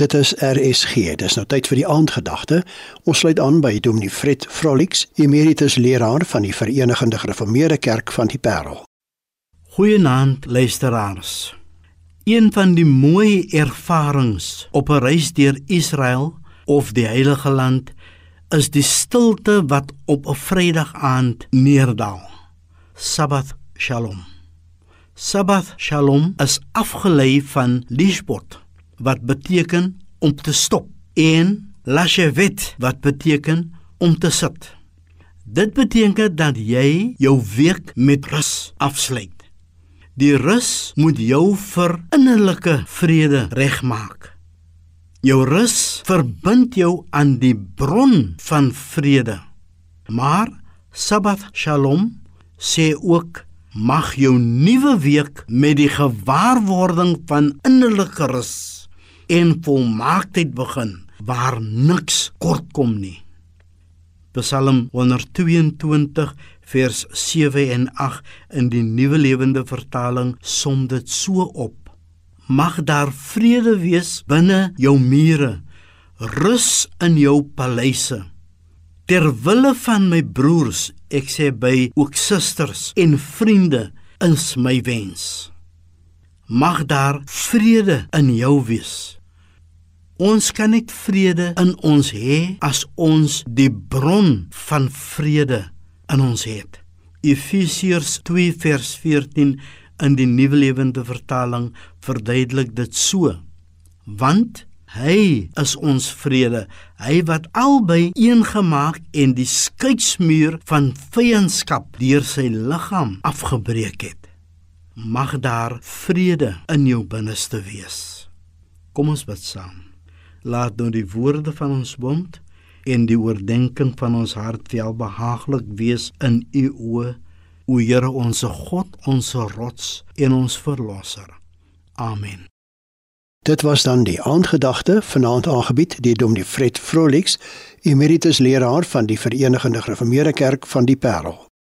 Dit is RSG. Dis nou tyd vir die aandgedagte. Ons sluit aan by Dominee Fred Vrolix, emeritus leraar van die Verenigde Gereformeerde Kerk van die Parel. Goeienaand luisteraars. Een van die mooi ervarings op 'n reis deur Israel of die Heilige Land is die stilte wat op 'n Vrydag aand neerdal. Sabbath Shalom. Sabbath Shalom is afgelei van Lishbot wat beteken om te stop en lashevet wat beteken om te sit. Dit beteken dat jy jou week met rus afsluit. Die rus moet jou vir innerlike vrede regmaak. Jou rus verbind jou aan die bron van vrede. Maar Sabbath Shalom sê ook mag jou nuwe week met die gewaarwording van innerlike rus en volmaaktheid begin waar niks kortkom nie. Psalm 122 vers 7 en 8 in die Nuwe Lewende Vertaling som dit so op: Mag daar vrede wees binne jou mure, rus in jou paleise. Ter wille van my broers, ek sê by ook susters en vriende, is my wens. Mag daar vrede in jou wees. Ons kan net vrede in ons hê as ons die bron van vrede in ons het. Efesiërs 2 vers 14 in die Nuwe Lewende Vertaling verduidelik dit so: Want hy is ons vrede, hy wat albei een gemaak en die skeidsmuur van vyandskap deur sy liggaam afgebreek het. Mag daar vrede in jou binneste wees. Kom ons bid saam laat nou die woorde van ons mond en die oordeenking van ons hart wel behaaglik wees in u oë o Here ons God ons rots en ons verlosser. Amen. Dit was dan die aandgedagte vanaand aangebied deur Dominee Fred Vrolix emeritus leraar van die Verenigde Gereformeerde Kerk van die Parel